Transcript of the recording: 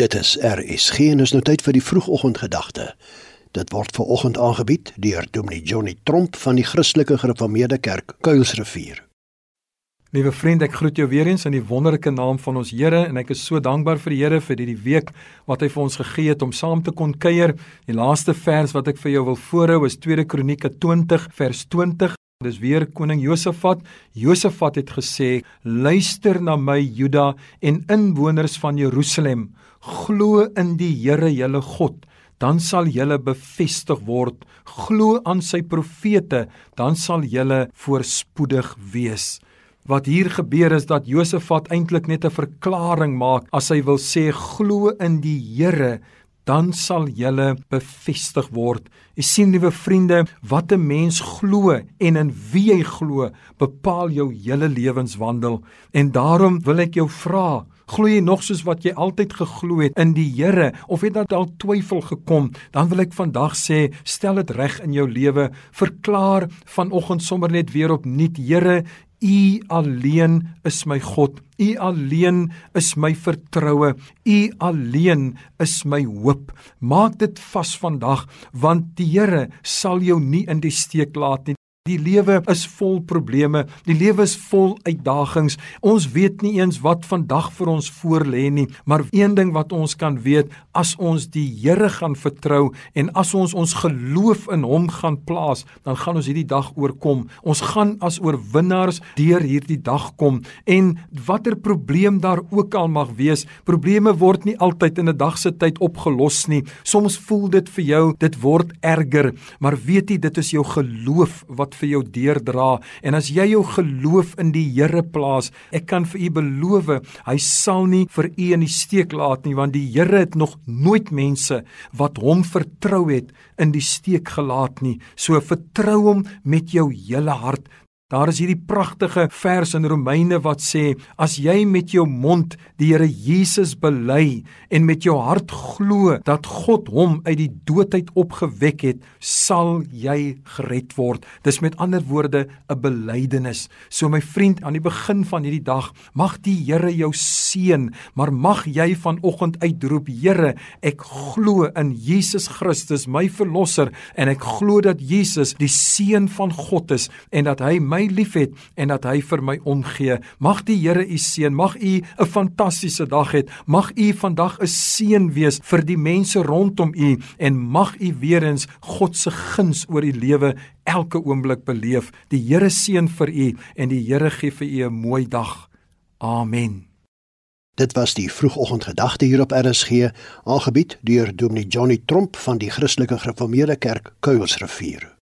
Dit is RSG en is nou tyd vir die vroegoggendgedagte. Dit word ver oggend aangebied deur Dominee Johnny Tromp van die Christelike Gereformeerde Kerk Kuilsrivier. Liewe vriend, ek groet jou weer eens in die wonderlike naam van ons Here en ek is so dankbaar vir die Here vir hierdie week wat hy vir ons gegee het om saam te kon kuier. Die laaste vers wat ek vir jou wil voorhou is 2 Kronieke 20 vers 20. Dis weer koning Josafat. Josafat het gesê: "Luister na my Juda en inwoners van Jerusalem, glo in die Here julle God, dan sal julle bevestig word. Glo aan sy profete, dan sal julle voorspoedig wees." Wat hier gebeur is dat Josafat eintlik net 'n verklaring maak as hy wil sê glo in die Here dan sal julle bevestig word. Jy sien liewe vriende, wat 'n mens glo en in wie hy glo, bepaal jou hele lewenswandel. En daarom wil ek jou vra, glo jy nog soos wat jy altyd geglo het in die Here of het daar twyfel gekom? Dan wil ek vandag sê, stel dit reg in jou lewe. Verklaar vanoggend sommer net weer opnuut, Here, U alleen is my God. U alleen is my vertroue. U alleen is my hoop. Maak dit vas vandag want die Here sal jou nie in die steek laat nie. Die lewe is vol probleme. Die lewe is vol uitdagings. Ons weet nie eens wat vandag vir ons voorlê nie, maar een ding wat ons kan weet, as ons die Here gaan vertrou en as ons ons geloof in hom gaan plaas, dan gaan ons hierdie dag oorkom. Ons gaan as oorwinnaars deur hierdie dag kom. En watter probleem daar ook al mag wees, probleme word nie altyd in 'n dag se tyd opgelos nie. Soms voel dit vir jou dit word erger, maar weet jy dit is jou geloof wat vir jou deurdra en as jy jou geloof in die Here plaas, ek kan vir u beloof, hy sal nie vir u in die steek laat nie want die Here het nog nooit mense wat hom vertrou het in die steek gelaat nie. So vertrou hom met jou hele hart. Daar is hierdie pragtige vers in Romeine wat sê as jy met jou mond die Here Jesus bely en met jou hart glo dat God hom uit die dood uit opgewek het, sal jy gered word. Dis met ander woorde 'n belydenis. So my vriend, aan die begin van hierdie dag, mag die Here jou seën, maar mag jy vanoggend uitroep, Here, ek glo in Jesus Christus, my verlosser, en ek glo dat Jesus die seun van God is en dat hy my my liefhet en dat hy vir my omgee. Mag die Here u seën. Mag u 'n fantastiese dag hê. Mag u vandag 'n seën wees vir die mense rondom u en mag u weer eens God se guns oor u lewe elke oomblik beleef. Die Here seën vir u en die Here gee vir u 'n mooi dag. Amen. Dit was die vroegoggendgedagte hier op RSG, aangebied deur Dominee Johnny Tromp van die Christelike Gereformeerde Kerk Kuilsrivier.